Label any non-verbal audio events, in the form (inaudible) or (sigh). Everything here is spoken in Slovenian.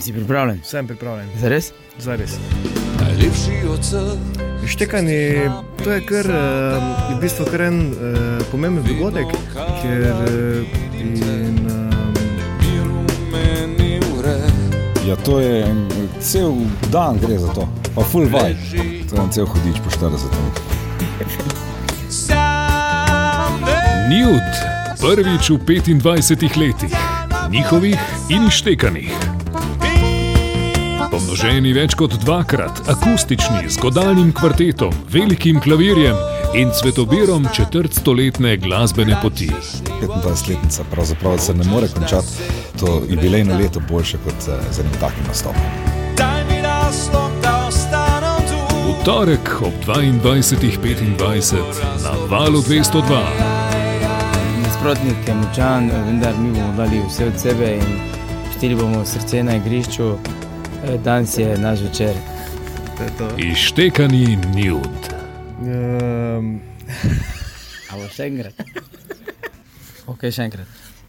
Si pripravljen? Sem pripravljen. Zares? Zares. Najlepši od vseh. Štekanje to je kar, uh, v bistvu kar en uh, pomemben dogodek, ker uh, in. Ja, to je cel dan, gre za to, pa full vaj. To je cel hodič po 40 minut. Newt, prvič v 25 letih, njihovih in štekanih. Pomnoženi več kot dvakrat, akustični, z godalnim kvartetom, velikim klavirjem in cvetobirom četrtstoletne glasbene poti. 25-letnica pravzaprav se ne more končati, to je bilejno leto boljše kot eh, z enim takim nastopom. V torek ob 22.25 na valu 202. Nasprotnik je močan, vendar mi bomo dali vse od sebe in štiri bomo srce na igrišču. Eh, danes je naš večer. Ištekani nud. Um... (laughs) A bo še enkrat? Ok, še enkrat.